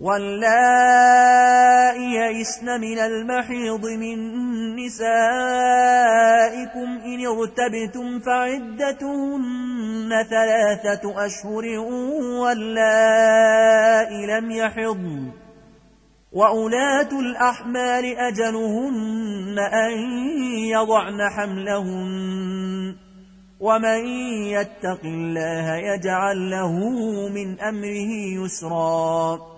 واللائي يئسن من المحيض من نسائكم إن ارتبتم فعدتهن ثلاثة أشهر واللائي لم يحضن. وأولاة الأحمال أجلهن أن يضعن حملهن. ومن يتق الله يجعل له من أمره يسرا.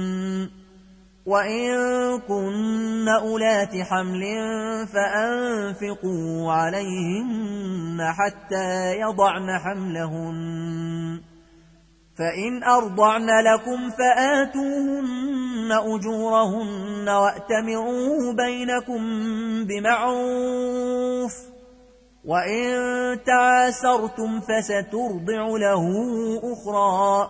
وإن كن أولات حمل فأنفقوا عليهن حتى يضعن حملهن فإن أرضعن لكم فآتوهن أجورهن وأتمروا بينكم بمعروف وإن تعاسرتم فسترضع له أخرى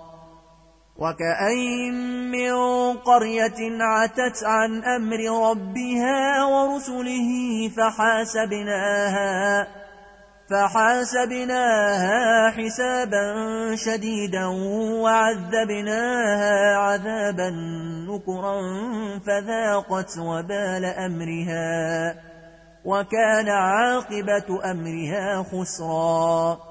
وكأين من قرية عتت عن أمر ربها ورسله فحاسبناها فحاسبناها حسابا شديدا وعذبناها عذابا نكرا فذاقت وبال أمرها وكان عاقبة أمرها خسرا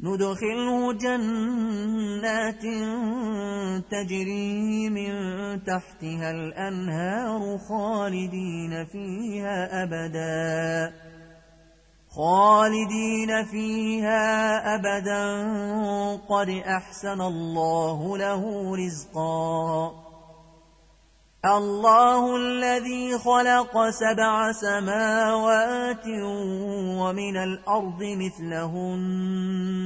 ندخله جنات تجري من تحتها الأنهار خالدين فيها أبدا. خالدين فيها أبدا. قد أحسن الله له رزقا. الله الذي خلق سبع سماوات ومن الأرض مثلهن.